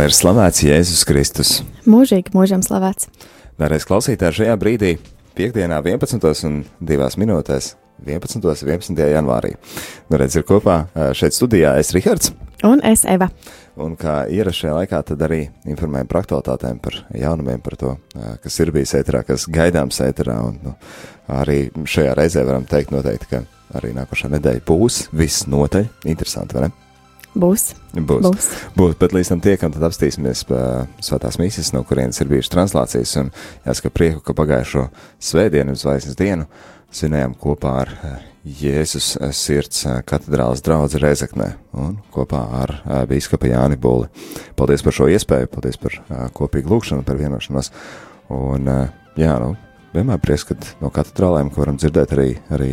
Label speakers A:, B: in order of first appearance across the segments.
A: Lai ir slavēts Jēzus Kristus.
B: Mūžīgi mūžam slavēts.
A: Dārgais klausītāj, šajā brīdī, piekdienā, 11. un 2 minūtēs, 11. un 11. janvārī. Nu, redz, ir kopā šeit studijā es Rihards.
B: Un es Eva.
A: Un kā ierašajā laikā, tad arī informējam par aktualitātēm, par jaunumiem, par to, kas ir bijis ēterā, kas gaidāms ēterā. Un, nu, arī šajā reizē varam teikt noteikti, ka arī nākošā nedēļa būs viss noteļ. Interesanti, vai ne?
B: Būs.
A: Būs. Būs. Būs. Bet līdz tam tiekam, tad apstīsimies pie svētās mīsas, no kurienes ir bijušas translācijas. Un jāsaka prieku, ka pagājušo svētdienu, zvaigznes dienu, svinējām kopā ar Jēzus sirds katedrālas draudzi Rezeknē un kopā ar bīskapa Jāni Buli. Paldies par šo iespēju, paldies par kopīgu lūkšanu, par vienošanos. Un, jā, nu, vienmēr prieks, ka no katedrālēm, ko varam dzirdēt arī, arī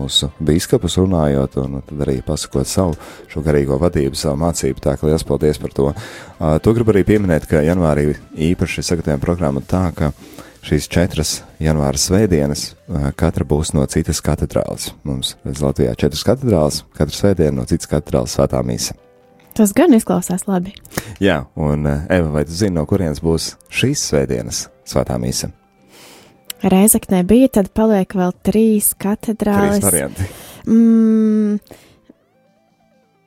A: mūsu biskupus runājot, un tad arī pasakot savu šo garīgo vadību, savu mācību. Tā kā liels paldies par to. Uh, to gribu arī pieminēt, ka janvārī īpaši sagatavojam programmu tā, ka šīs četras janvāra svētdienas uh, katra būs no citas katedrāles. Mums redz Latvijā četras katedrāles, katra svētdiena no citas katedrāles svētā mīsa.
B: Tas gan izklausās labi.
A: Jā, un Eva, vai tu zini, no kurienes būs šīs svētdienas svētā mīsa?
B: Reizeknē bija, tad paliek vēl trīs katedrāles.
A: Trīs varianti.
B: Mm,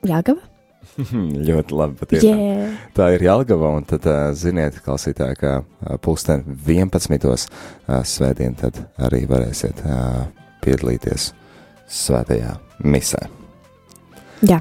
B: Jāgava?
A: ļoti labi. Patiešām.
B: Yeah.
A: Tā ir Jālgava, un tad uh, ziniet, klausītāji, ka uh, pulksten 11. Uh, svētdien tad arī varēsiet uh, piedalīties svētajā misē.
B: Jā.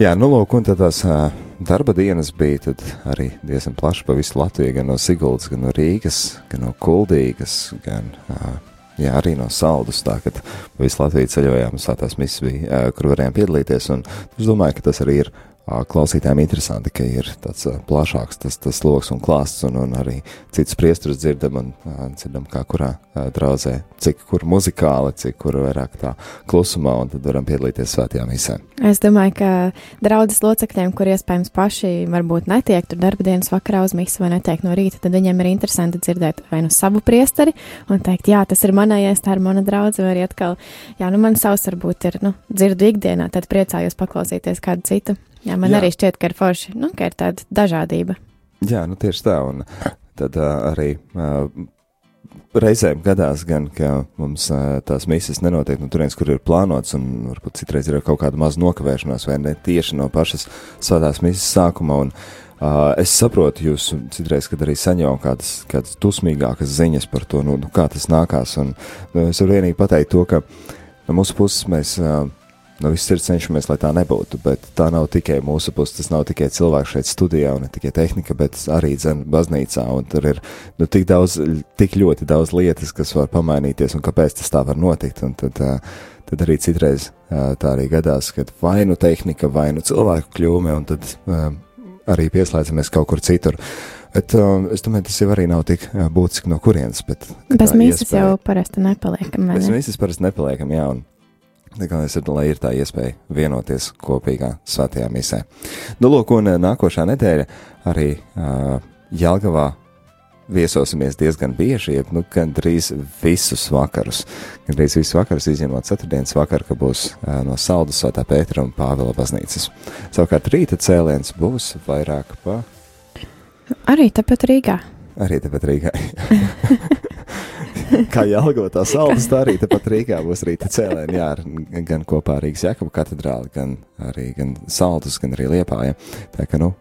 A: Jā, nu lūk, un tad tās uh, darba dienas bija arī diezgan plaši pa visu Latviju, gan no Siguldas, gan no Rīgas, gan no Kuldīgas, gan uh, jā, arī no Saldus, tā, kad pa visu Latviju ceļojām, svētās misijas bija, uh, kur varējām piedalīties, un es domāju, ka tas arī ir klausītājiem interesanti, ka ir tāds plašāks tas, tas lokus un klāsts, un, un arī citas priesturus dzirdam, un dzirdam, kā kurā draudzē, cik kur muzikāli, cik kur vairāk tā klusumā, un tad varam piedalīties svētajā misē.
B: Es domāju, ka draudzes locekļiem, kur iespējams paši varbūt netiek tur darba dienas vakarā uz misu vai netiek no rīta, tad viņiem ir interesanti dzirdēt vai nu savu priesteri un teikt, jā, tas ir manējais, tā ir mana draudze, vai arī atkal, jā, nu man savs varbūt ir, nu, dzirdu ikdienā, tad priecājos paklausīties kādu citu. Jā, man Jā. arī šķiet, ka ir forši, nu, ka ir tāda dažādība.
A: Jā, nu tieši tā, un tad uh, arī uh, reizēm gadās gan, ka mums uh, tās misijas nenotiek no turienes, kur ir plānots, un varbūt citreiz ir kaut kāda maza nokavēšanās, vai ne tieši no pašas svētās misijas sākuma, un uh, es saprotu jūs citreiz, kad arī saņemam kādas, kādas dusmīgākas ziņas par to, nu, nu kā tas nākās, un nu, es varu vienīgi pateikt to, ka no mūsu puses mēs uh, no visas sirds cenšamies, lai tā nebūtu, bet tā nav tikai mūsu puse, tas nav tikai cilvēks šeit studijā un ne tikai tehnika, bet arī dzen baznīcā, un tur ir, nu, tik daudz, tik ļoti daudz lietas, kas var pamainīties, un kāpēc tas tā var notikt, un tad, tad arī citreiz tā arī gadās, kad vai nu tehnika, vai nu cilvēku kļūme, un tad arī pieslēdzamies kaut kur citur. Bet um, es domāju, tas jau arī nav tik būtiski no kurienes. Bet,
B: Bez mīsas jau parasti nepaliekam.
A: Bez mīsas parasti nepaliekam, jā. Un, Galvenais ir, lai ir tā iespēja vienoties kopīgā svētajā misē. Nu, lūk, un nākošā nedēļa arī uh, Jelgavā viesosimies diezgan bieži, jeb nu, gandrīz visus vakarus. Gandrīz visus vakarus, izņemot ceturtdienas vakaru, ka būs uh, no Saldas, Svētā Pētera un Pāvila baznīcas. Savukārt rīta cēliens būs vairāk pa.
B: Arī tepat Rīgā.
A: Arī tepat Rīgā. kā Jālgotā saldas, tā arī tepat Rīgā būs rīta cēlēni, jā, gan kopā ar Rīgas Jakabu katedrāli, gan arī gan saldus, gan arī liepāja. Tā ka, nu,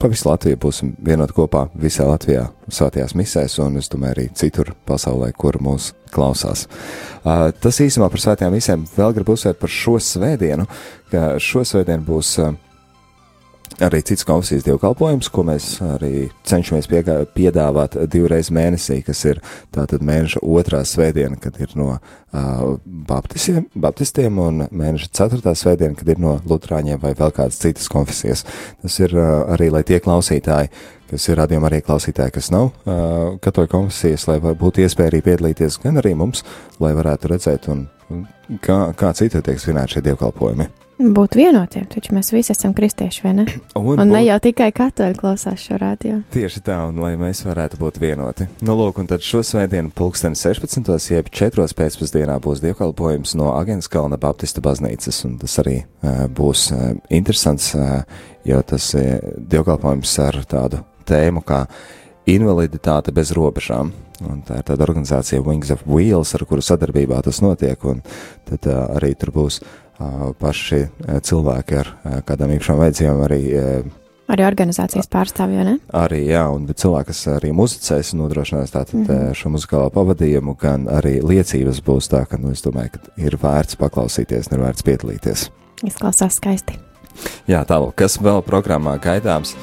A: pa visu Latviju būsim vienot kopā visā Latvijā svētajās misēs, un es domāju arī citur pasaulē, kur mūs klausās. Tas īsumā par svētajām misēm vēl gribu uzsvērt par šo svētdienu, ka šo svētdienu būs arī cits konfesijas dievkalpojums, ko mēs arī cenšamies piedāvāt divreiz mēnesī, kas ir tātad mēneša otrā svētdiena, kad ir no uh, baptistiem, baptistiem, un mēneša ceturtā svētdiena, kad ir no lutrāņiem vai vēl kādas citas konfesijas. Tas ir uh, arī, lai tie klausītāji, kas ir radījumi arī klausītāji, kas nav uh, katoļu konfesijas, lai būtu iespēja arī piedalīties, gan arī mums, lai varētu redzēt, un, un kā, kā citur tiek svinēti šie dievkalpojumi.
B: Būt vienotiem, taču mēs visi esam kristieši, vai ne?
A: Un,
B: Un ne
A: būt-
B: jau tikai katoļi klausās šo radio.
A: Tieši tā, un lai mēs varētu būt vienoti. Nu, lūk, un tad šo svētdienu pulksteni 16. jeb 4. pēcpusdienā būs dievkalpojums no Agenskalna Baptista baznīcas, un tas arī uh, būs uh, interesants, uh, jo tas ir uh, dievkalpojums ar tādu tēmu kā invaliditāte bez robežām. Un tā ir tāda organizācija Wings of Wheels, ar kuru sadarbībā tas notiek, un tad uh, arī tur būs uh, paši cilvēki ar kādām īpašām vajadzībām arī
B: Arī organizācijas pārstāvji, vai ne?
A: Arī, jā, un cilvēki, kas arī muzicēs un nodrošinās tātad mm -hmm. šo muzikālo pavadījumu, gan arī liecības būs tā, ka, nu, es domāju, ka ir vērts paklausīties, un ir vērts piedalīties.
B: Izklausās skaisti.
A: Jā, tālāk, kas vēl programmā gaidāms,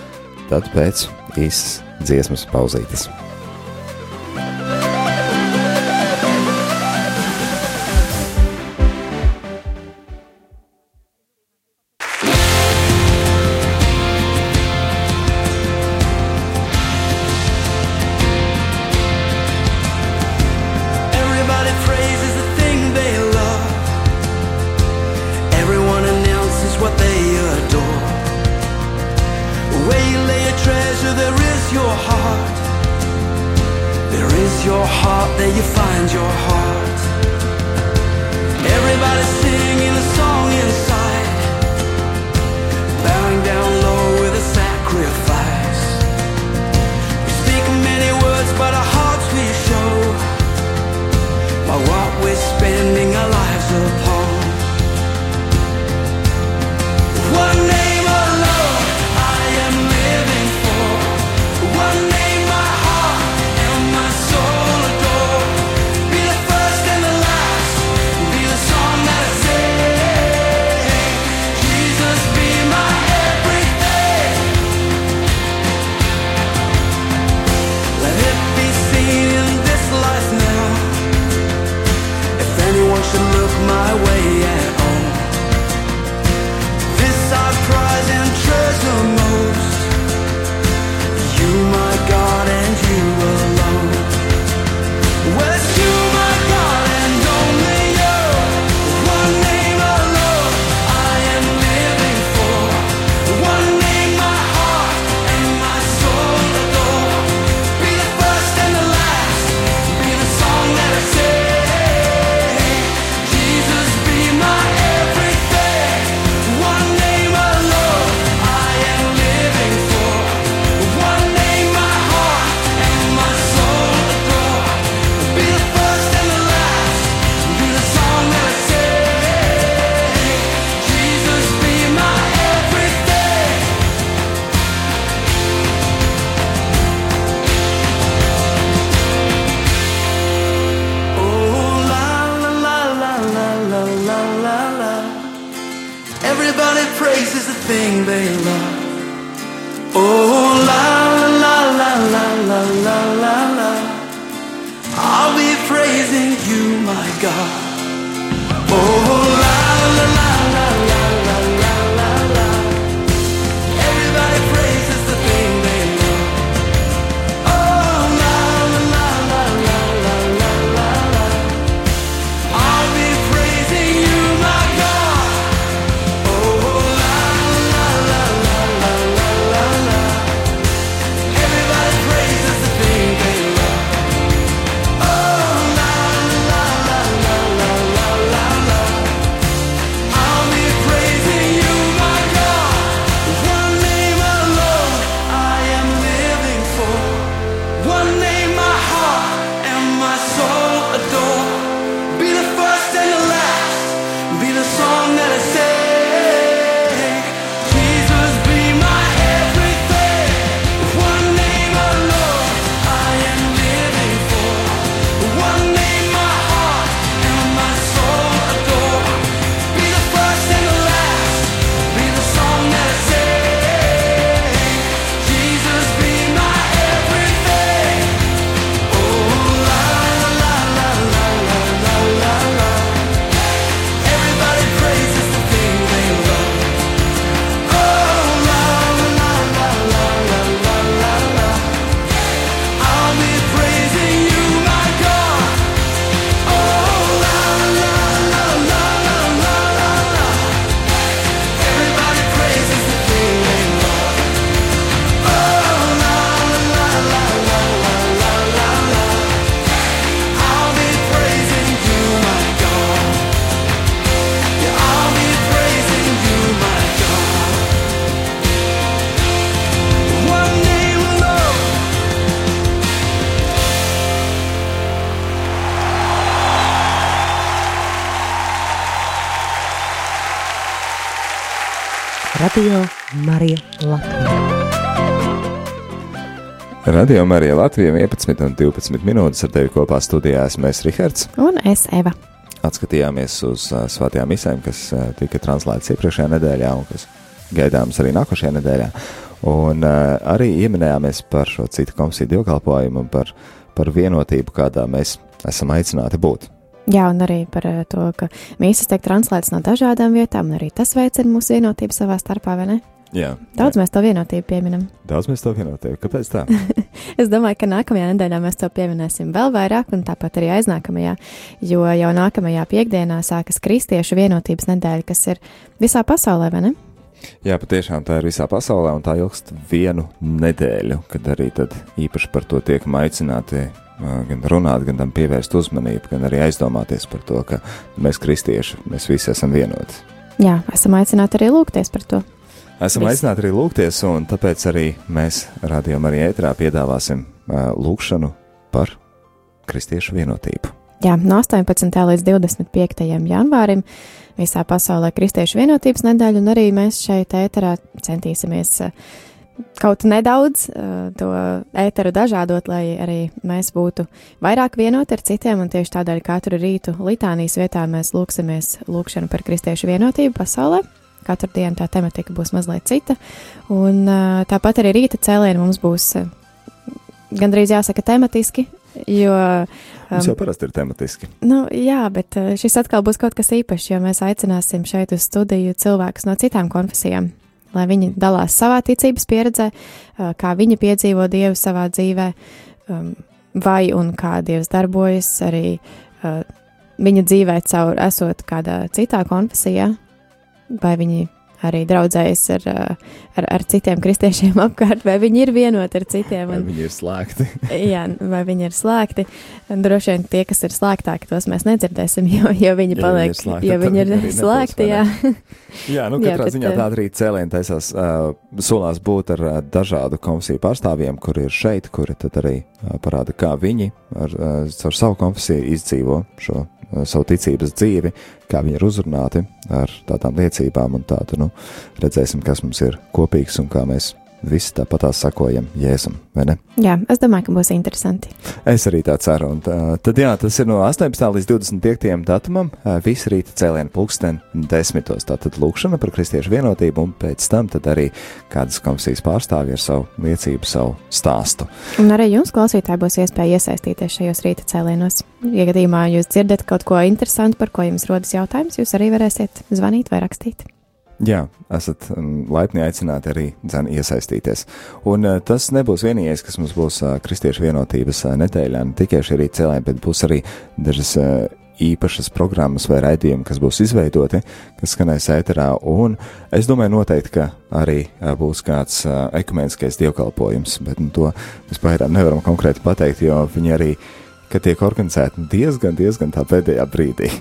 A: tad pēc īsas dziesmas pauzītes.
C: There is your heart. There is your heart, there you find your heart. Everybody singing a song inside, bowing down low with a sacrifice. We speak many words, but our hearts we show by what we're spending our lives upon.
D: Radio Marija Latvija.
A: Radio Marija Latvija 11 un 12 minūtes ar tevi kopā studijā esmu es Rihards.
B: Un es, Eva.
A: Atskatījāmies uz uh, svētajām misēm, kas uh, tika translētas iepriekšējā nedēļā un kas gaidāmas arī nākošajā nedēļā. Un uh, arī ieminējāmies par šo citu komisiju dievkalpojumu un par, par vienotību, kādā mēs esam aicināti būt.
B: Jā, un arī par eh, to, ka mīsas tiek translētas no dažādām vietām, un arī tas veicina mūsu vienotību savā starpā, vai ne?
A: Jā,
B: Daudz mēs to vienotību pieminam.
A: daudz mēs to vienotību. Kāpēc tā?
B: Es domāju, ka nākamajā nedēļā mēs to pieminēsim vēl vairāk, un tāpat arī aiznākamajā, jo jau nākamajā piekdienā sākas Kristiešu vienotības nedēļa, kas ir visā pasaulē, vai ne?
A: Jā, patiešām tā ir visā pasaulē, un tā ilgst vienu nedēļu, kad arī īpaši par to tiek aicināti gan runāt, gan tam pievērst uzmanību, gan arī aizdomāties par to, ka mēs, kristieši, mēs visi esam vienoti.
B: Jā, esam aicināti arī lūgties par to.
A: Esam
B: Viss.
A: aicināti arī lūgties, un tāpēc arī mēs radījumā arī ētrā piedāvāsim ā, lūgšanu par kristiešu vienotību.
B: Jā, no 18. līdz 25. janvārim visā pasaulē Kristiešu vienotības nedēļa, un arī mēs šeit ēterā centīsimies eh, kaut nedaudz eh, to ēteru dažādot, lai arī mēs būtu vairāk vienoti ar citiem, un tieši tādēļ katru rītu litānijas vietā mēs lūksimies lūgšanu par Kristiešu vienotību pasaulē. Katru dienu tā tematika būs mazliet cita, un eh, tāpat arī rīta cēlieni mums būs gandrīz jāsaka tematiski, jo um,
A: jau parasti ir tematiski.
B: Nu, jā, bet uh, šis atkal būs kaut kas īpašs, jo mēs aicināsim šeit uz studiju cilvēkus no citām konfesijām, lai viņi dalās savā ticības pieredzē, uh, kā viņi piedzīvo Dievu savā dzīvē, um, vai un kā Dievs darbojas arī uh, viņa dzīvē caur esot kādā citā konfesijā, vai viņi arī draudzējas ar, ar, ar citiem kristiešiem apkārt, vai viņi ir vienoti ar citiem.
A: Vai
B: Un,
A: viņi ir slēgti?
B: Jā, vai viņi ir slēgti. Droši vien tie, kas ir slēgtāki, tos mēs nedzirdēsim, jo, jo viņi
A: Ja
B: paliek,
A: viņi slēgti,
B: jo viņi ir slēgti.
A: vai
B: Jā,
A: Jā, nu,
B: Jā,
A: katrā
B: bet,
A: ziņā tāda arī cēliena taisās, uh, solās būt ar uh, dažādu konfesiju pārstāvjiem, kuri ir šeit, kuri tad arī uh, parāda, kā viņi ar, uh, caur savu konfesiju izdzīvo šo savu ticības dzīvi, kā viņi ir uzrunāti ar tādām liecībām, un tādu, nu, redzēsim, kas mums ir kopīgs un kā mēs visi tāpatās sakojam Jēzum,
B: jā, es domāju, ka būs interesanti.
A: Es arī tā ceru. Un, tad, jā, tas ir no 18. līdz 25. datumam. ā, Visi rīta cēlienu pulksten desmitos. Tātad lūkšana par kristiešu vienotību, un pēc tam arī kādas komisijas pārstāvji ar savu liecību, savu stāstu.
B: Un arī jums, klausītāji, būs iespēja iesaistīties šajos rīta cēlienos. Ja gadījumā jūs dzirdat kaut ko interesantu, par ko jums rodas jautājums, jūs arī varēsiet zvanīt vai rakstīt.
A: Jā, esat mm, laipni aicināti arī dzen, iesaistīties. Un uh, tas nebūs vienīgais, kas mums būs uh, kristiešu vienotības uh, nedēļā. Ne tikai šī rīta cēlēni, bet būs arī dažas īpašas programmas vai raidījumi, kas būs izveidoti, kas skanēs ēterā. Un es domāju, noteikti, ka arī būs kāds ekumeniskais dievkalpojums, bet nu, to mēs pagaidām nevaram konkrēti pateikt, jo viņi arī ka tiek organizēti diezgan, diezgan tā pēdējā brīdī.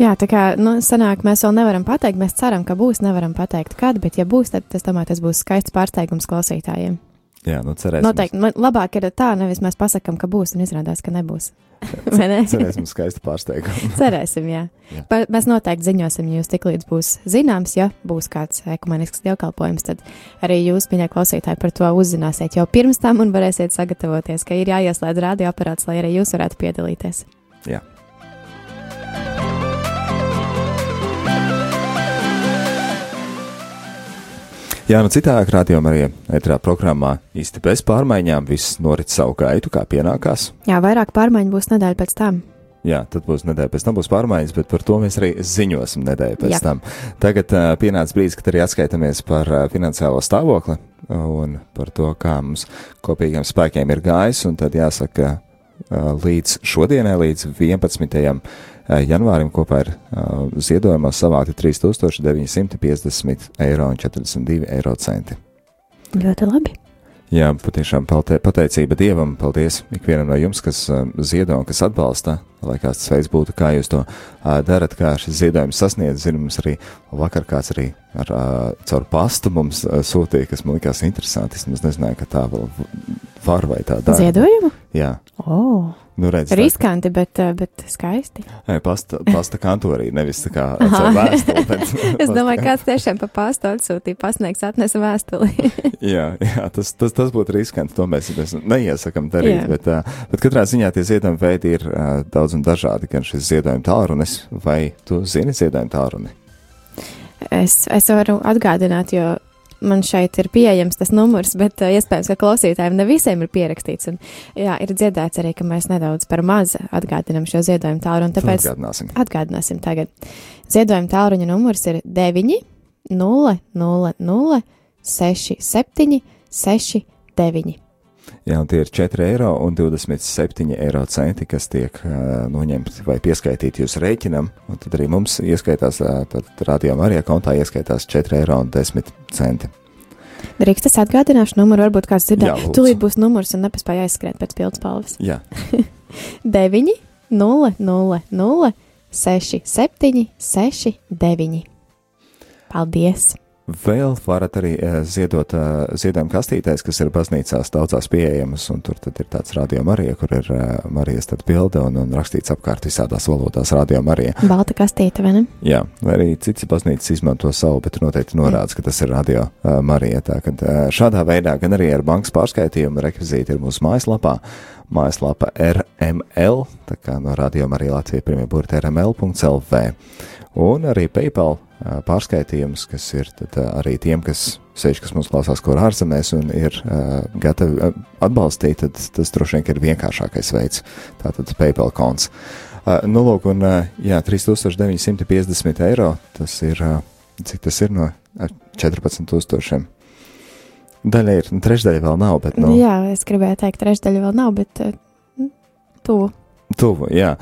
B: Jā, tā kā nu, sanāk, mēs vēl nevaram pateikt, mēs ceram, ka būs, nevaram pateikt, kad, bet ja būs, tad es domāju, tas būs skaists pārsteigums klausītājiem.
A: Jā, nu cerēsim.
B: Noteikti, man labāk ir tā, nevis mēs pasakām, ka būs, un izrādās, ka nebūs. Ne?
A: Cerēsim skaistu pārsteigumu.
B: Cerēsim, jā.
A: Jā.
B: Pa, mēs noteikti ziņosim, jūs tiklīdz būs zināms, ja būs kāds ekumenisks dievkalpojums, tad arī jūs, mīļie klausītāji, par to uzzināsiet jau pirms tam un varēsiet sagatavoties, ka ir jāieslēdz radioaparāts, lai arī jūs varētu piedalīties.
A: Jā. Jā, nu citādāk rādījumā arī etrā programmā īsti bez pārmaiņām viss norit savu gaitu, kā pienākās.
B: Jā, vairāk pārmaiņu būs nedēļa pēc tam.
A: Jā, tad būs nedēļa pēc tam būs pārmaiņas, bet par to mēs arī ziņosim nedēļu pēc
B: Jā.
A: tam. Tagad uh, pienāca brīdis, kad arī atskaitamies par uh, finansiālo stāvokli un par to, kā mums kopīgiem spēkiem ir gājis, un tad jāsaka, līdz šodienai, līdz 11. uh, janvārim kopā ir ziedojumā savākti 3950 eiro un 42 eiro centi.
B: Ļoti labi.
A: Jā, patiešām pateicība Dievam, paldies ikvienam no jums, kas ziedo un kas atbalsta, lai kāds tas veids būtu, kā jūs to darat, kā šis ziedojums sasniedz. Zinu, mums arī vakar kāds arī ar, caur pastu mums sūtīja, kas man likās interesanti. Es nezināju, ka tā vēl var vai tā dara.
B: Ziedojumu?
A: Jā,
B: oh,
A: Nu, redz, tā-
B: Riskanti, bet, uh, bet skaisti.
A: Nē, pasta, pasta kantorī, nevis tā kā atcer vēstuli, bet
B: Es domāju, kāds tiešām pa pastu atsūtīja, pasniegs atnesa vēstuli.
A: jā, jā, tas, tas, tas būtu riskanti, to mēs, mēs neiesakam darīt,
B: Jā.
A: bet, uh, bet katrā ziņā tie ziedojumi veidi ir uh, daudz un dažādi, gan šis ziedojuma tālrunis, vai tu zini ziedojuma tālruni?
B: es, es varu atgādināt, jo man šeit ir pieejams tas numurs, bet uh, iespējams, ka klausītājiem ne visiem ir pierakstīts. Un, jā, ir dzirdēts arī, ka mēs nedaudz par maz atgādinam šo ziedojumu tālruni, tāpēc
A: Atgādināsim.
B: atgādināsim tagad. Ziedojuma tālruņa numurs ir 9, 0, 0, 0, 6, 7, 6, 9.
A: Jā, un tie ir 4 eiro un 27 eiro centi, kas tiek uh, noņemti vai pieskaitīti jūsu rēķinam, un tad arī mums ieskaitās, uh, tad rādījumā arī kontā ieskaitās 4 eiro un 10 centi.
B: Drīkst es atgādināšu numuru, varbūt kāds dzirdēja. Tūlīt būs numurs un nepaspēja aizskriet pēc pildspalvas.
A: Jā,
B: 9, 0, 0, 0, 6, 7, 6, 9. Paldies!
A: Vēl varat arī uh, ziedot uh, ziedojumu kastītēs, kas ir baznīcās daudzās pieejamas, un tur tad ir tāds radio Marija, kur ir uh, Marijas tad bilde un, un rakstīts apkārt visādās valodās radio Marija.
B: Balta kastīte, vai ne?
A: Jā, vai arī cits baznīcas izmanto savu, bet noteikti norāda, ka tas ir radio Marija. Tā, kad, šādā veidā gan arī ar bankas pārskaitījumu rekvizīti ir mūsu mājaslapā, mājaslapa RML, tā kā no radio Marija Latvija pirmie burti RML.lv. Un arī PayPal ā, pārskaitījums, kas ir tad, arī tiem, kas sēž, kas mums klausās, kur ārzemēs un ir uh, gatavi atbalstīt, tad tas droši vien ir vienkāršākais veids. Tātad PayPal konts. Uh, nu, lūk, un uh, jā, 3950 eiro, tas ir, uh, cik tas ir no ā, 14 tūkstošiem. Daļa ir, nu, trešdaļa vēl nav, bet, Nu.
B: Jā, es gribēju teikt, trešdaļa vēl nav, bet uh, tuvu.
A: Tuvu, jā.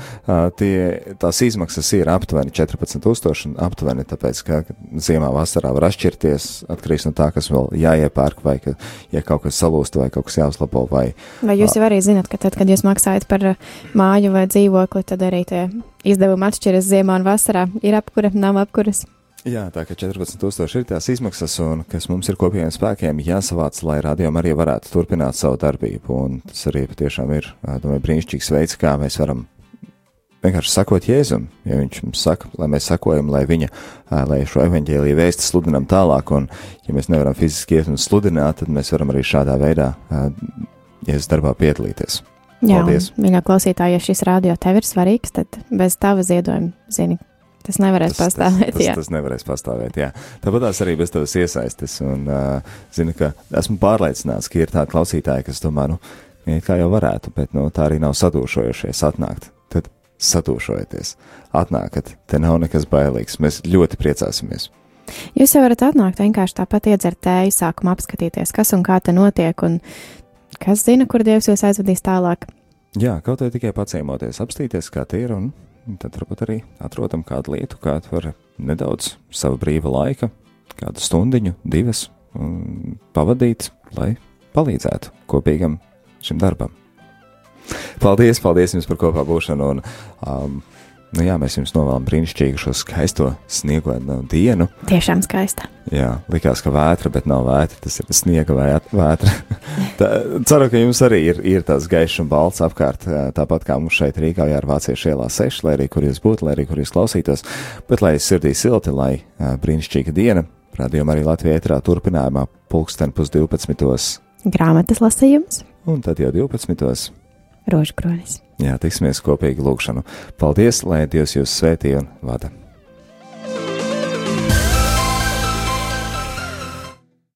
A: Tie, tās izmaksas ir aptuveni 14,000 un aptuveni tāpēc, ka ziemā, vasarā var atšķirties atkarīgs no tā, kas vēl jāiepērk, vai ka, ja kaut kas salūst, vai kaut kas jāuzlabo, vai
B: Vai jūs jau arī zināt, ka tad, kad jūs maksājat par māju vai dzīvokli, tad arī tie izdevumi atšķiras ziemā un vasarā? Ir apkura, nav apkuras.
A: Jā, tā kā 14,000 ir tās izmaksas, un kas mums ir kopējiem spēkiem jāsavāc, lai rādījumam arī varētu turpināt savu darbību. Un tas arī patiešām ir domāju, brīnišķīgs veids, kā mēs varam vienkārši sakot Jēzum. Ja viņš mums saka, lai mēs sakojam, lai viņa, lai šo evaņģēlīju vēstu sludinam tālāk, un ja mēs nevaram fiziski iet un sludināt, tad mēs varam arī šādā veidā Jēzus darbā piedalīties.
B: Jā,
A: Paldies.
B: mīļā klausītāja, ja šis radio tev ir svarīgs, tad bez tava ziedojuma, zini, tas nevarēs
A: Tas,
B: pastāvēt.
A: tas,
B: jā.
A: tas, tas nevarēs pastāvēt. Jā. Tāpat arī bez tavas iesaistes. Un, uh, zinu, ka esmu pārliecināts, ka ir tādi klausītāji, kas domā, nu, kā jau varētu, bet nu, tā arī nav sadūšojošies atnākt. Tad sadūšojieties, atnākat, te nav nekas bailīgs. Mēs ļoti priecāsimies.
B: Jūs jau varat atnākt vienkārši tāpat iedzert tēju, sākumā apskatīties, kas un kā te notiek, un kas zina, kur Dievs jūs aizvedīs tālāk.
A: Jā, kaut vai tikai paciemoties, apstīties, kā tie ir, un tad varbūt arī atrodam kādu lietu, kādu var nedaudz sava brīva laika, kādu stundiņu, divas, pavadīt, lai palīdzētu kopīgam šim darbam. Paldies, paldies jums par kopā būšanu, un um, nu jā, mēs jums novēlam brīnišķīgu šo skaisto sniegoņu dienu.
B: Tiešām skaista.
A: Jā, likās, ka vētra, bet nav vētra. Tas ir sniega vētra. Tā, ceru, ka jums arī ir, ir tāds gaišs un balts apkārt, tāpat kā mums šeit Rīgā ar Vāciešu ielā 6, lai arī kur jūs būtu, lai arī kur jūs klausītos, bet lai sirdī silti, lai brīnišķīga diena, rādījumā arī Latvijā ētrā turpinājumā pulksten pus 12.
B: Grāmatas lasījums,
A: un tad jau 12.
B: Rožkronis.
A: Jā, tiksimies kopīgi lūgšanu. Paldies, lai Dievs jūs svētī un vada.